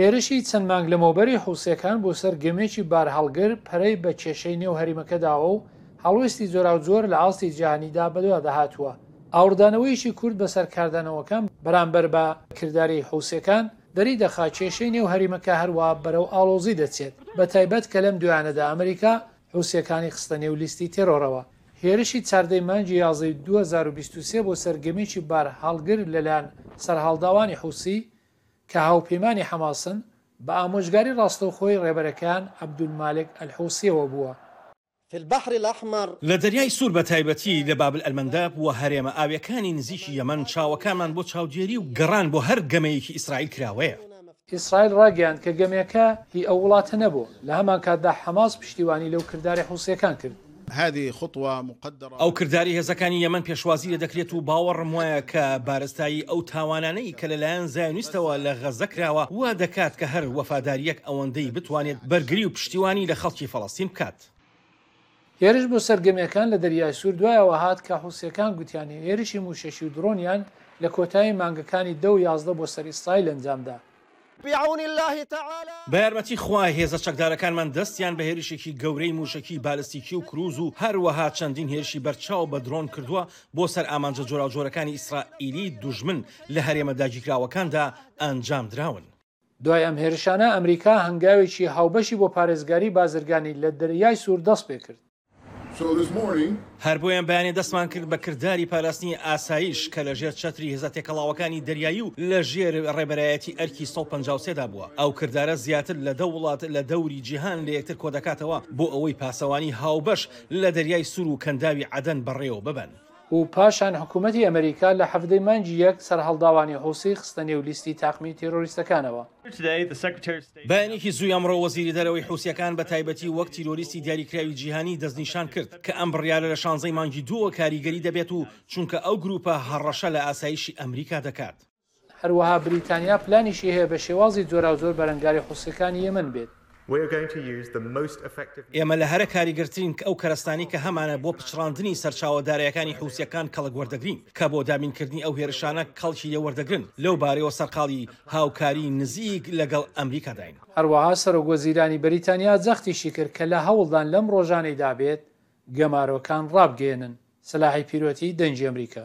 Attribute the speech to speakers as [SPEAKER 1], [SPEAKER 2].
[SPEAKER 1] هێرشی چەند مانگ لەمەوبەری حوسییەکان بۆ سەر گەمێکی بارهەڵگر پەرەی بە کێشەی نێو هەریمەکە داوە و هەڵوێستی جۆراوجۆر لە ئاستی جیهانیدا بەدوادا هاتووە. ئاوڕدانەوەیەکی کورت بەسەر کاردانەوەکان بەرامبەر بە کرداری حوسییەکان دەریدەخا کێشەی نێو هەریمەکە هەروا بەرەو ئاڵۆزی دەچێت، بەتایبەت کە لەم دوایانەدا ئەمریکا حوسییەکانی خستە نێو لیستی تێرۆرەوە. هێرشی چاردە ی مانگی یازدە ی دوو هەزار و بیست و سێ بۆ سەر گەمێکی بارهەڵگر لەلایەن سەرهەڵداوانی حوسی کە هاوپەیمانی حەماسن، بە ئامۆژگاری ڕاستەوخۆی ڕێبەرەکەیان عەبدولمالک ئەلحوسییەوە بووە.
[SPEAKER 2] فی البحر الاحمر.
[SPEAKER 3] لە دەریای سوور بە تایبەتی لە باب ئەلمەندەب و هەرێمە ئاوییەکانی نزیکی یەمەن چاوەکانمان بۆ چاودێری و گەڕان بۆ هەر گەمەیەکی ئیسرائیل کراوەیە.
[SPEAKER 1] ئیسرائیل ڕاگەیاند کە گەمەکە هی ئەو وڵاتە نەبوو، لە هەمانکاتدا حەماس پشتیوانی لەو کرداری حوسییەکان کرد.
[SPEAKER 3] ئەو کرداری هێزەکانی یەمەن پێشوازی لێ دەکرێت و باوەڕم وایە کە بارستایی ئەو تاوانانەی کە لەلایەن زایۆنیستەوە لە غەززە کراوە وا دەکات کە هەر وەفادارییەک ئەوەندەی بتوانێت بەرگری و پشتیوانی لە خەڵکی فەڵەستین بکات.
[SPEAKER 1] هێرش بۆ سەر گەمێکان لە دەریای سوور دوای ئەوە هات کە حوسییەکان گوتیان هێرشی مووشەکی و دڕۆنیان لە کۆتایی مانگەکانی دە و یازدە بۆ سەر ئیسرائیل ئەنجام دا.
[SPEAKER 2] بعون اللە تعالی.
[SPEAKER 3] بە یارمەتی خوا هێزە چەکدارەکانمان دەستیان بە هێرشێکی گەورەی مووشەکی بالستیکی و کرووز و هەروەها چەندین هێرشی بەرچاو بە درۆن کردووە بۆ سەر ئامانجە جۆراوجۆرەکانی ئیسرائیلی دوژمن لە هەرێمە داگیکراوەکاندا ئەنجامدراون.
[SPEAKER 1] دوای ئەم هێرشانە، ئەمریکا هەنگاوێکی هاوبەشی بۆ پارێزگاری بازرگانی لە دەریای سوور دەست پێ کرد.
[SPEAKER 3] هەر بۆیە ئەم بەیانیە دەستمان کرد بە کرداری پاراستنی ئاسایش کە لە ژێر چەتری هێزە تێکەڵاوەکانی دەریایی و لە ژێر ڕێبەرایەتی ئەرکی سەد و پەنجا و سێ دا بووە. ئەو کردارە زیاتر لە دە وڵات لە دەوری جیهان لە یەکتر کۆدەکاتەوە بۆ ئەوەی پاسەوانی هاوبەش لە دەریای سوور و کەنداوی عەدەن بەڕێوە ببەن.
[SPEAKER 1] و پاشان حکوومەتی ئەمریکا لە حەڤدە ی مانگی یەک سەرهەڵداوانی حوسی خستە نێو لیستی تاقمی تێرۆریستەکانەوە.
[SPEAKER 3] بەیانێکی زووی ئەمڕۆ وەزیری دەرەوەی حوسییەکان بە تایبەتی وەک تیرۆریستی دیاریکراوی جیهانی دەستنیشان کرد کە ئەم بڕیارە لە شانزەی مانگی دووەوە کاریگەری دەبێت و چونکە ئەو گرووپە هەڕەشە لە ئاسایشی ئەمریکا دەکات.
[SPEAKER 1] هەروەها بریتانیا پلانیشی هەیە بە شێوازی جۆراوجۆر بەرەنگاری حوسیەکانی یەمەن بێت.
[SPEAKER 3] ئێمە لە هەرە کاریگەرترین کە ئەو کەرەستانەی کە هەمانە بۆ پچڕاندنی سەرچاوە دارایەکانی حوسیەکان کەڵک وەردەگرین کە بۆ دابین کردنی ئەو هێرشانە کەڵکی لێ وەردەگرن لەو بارەیەوە سەرقاڵی هاوکاری نزیک لەگەڵ ئەمریکاداین.
[SPEAKER 1] هەروەها سەرۆک وەزیرانی بریتانیا جەختیشی کرد کە لە هەوڵدان لەم ڕۆژانەیدا بێت گەمارۆکان ڕابگەیەنن سلاحی پیرۆتی دەنگی ئەمریکا.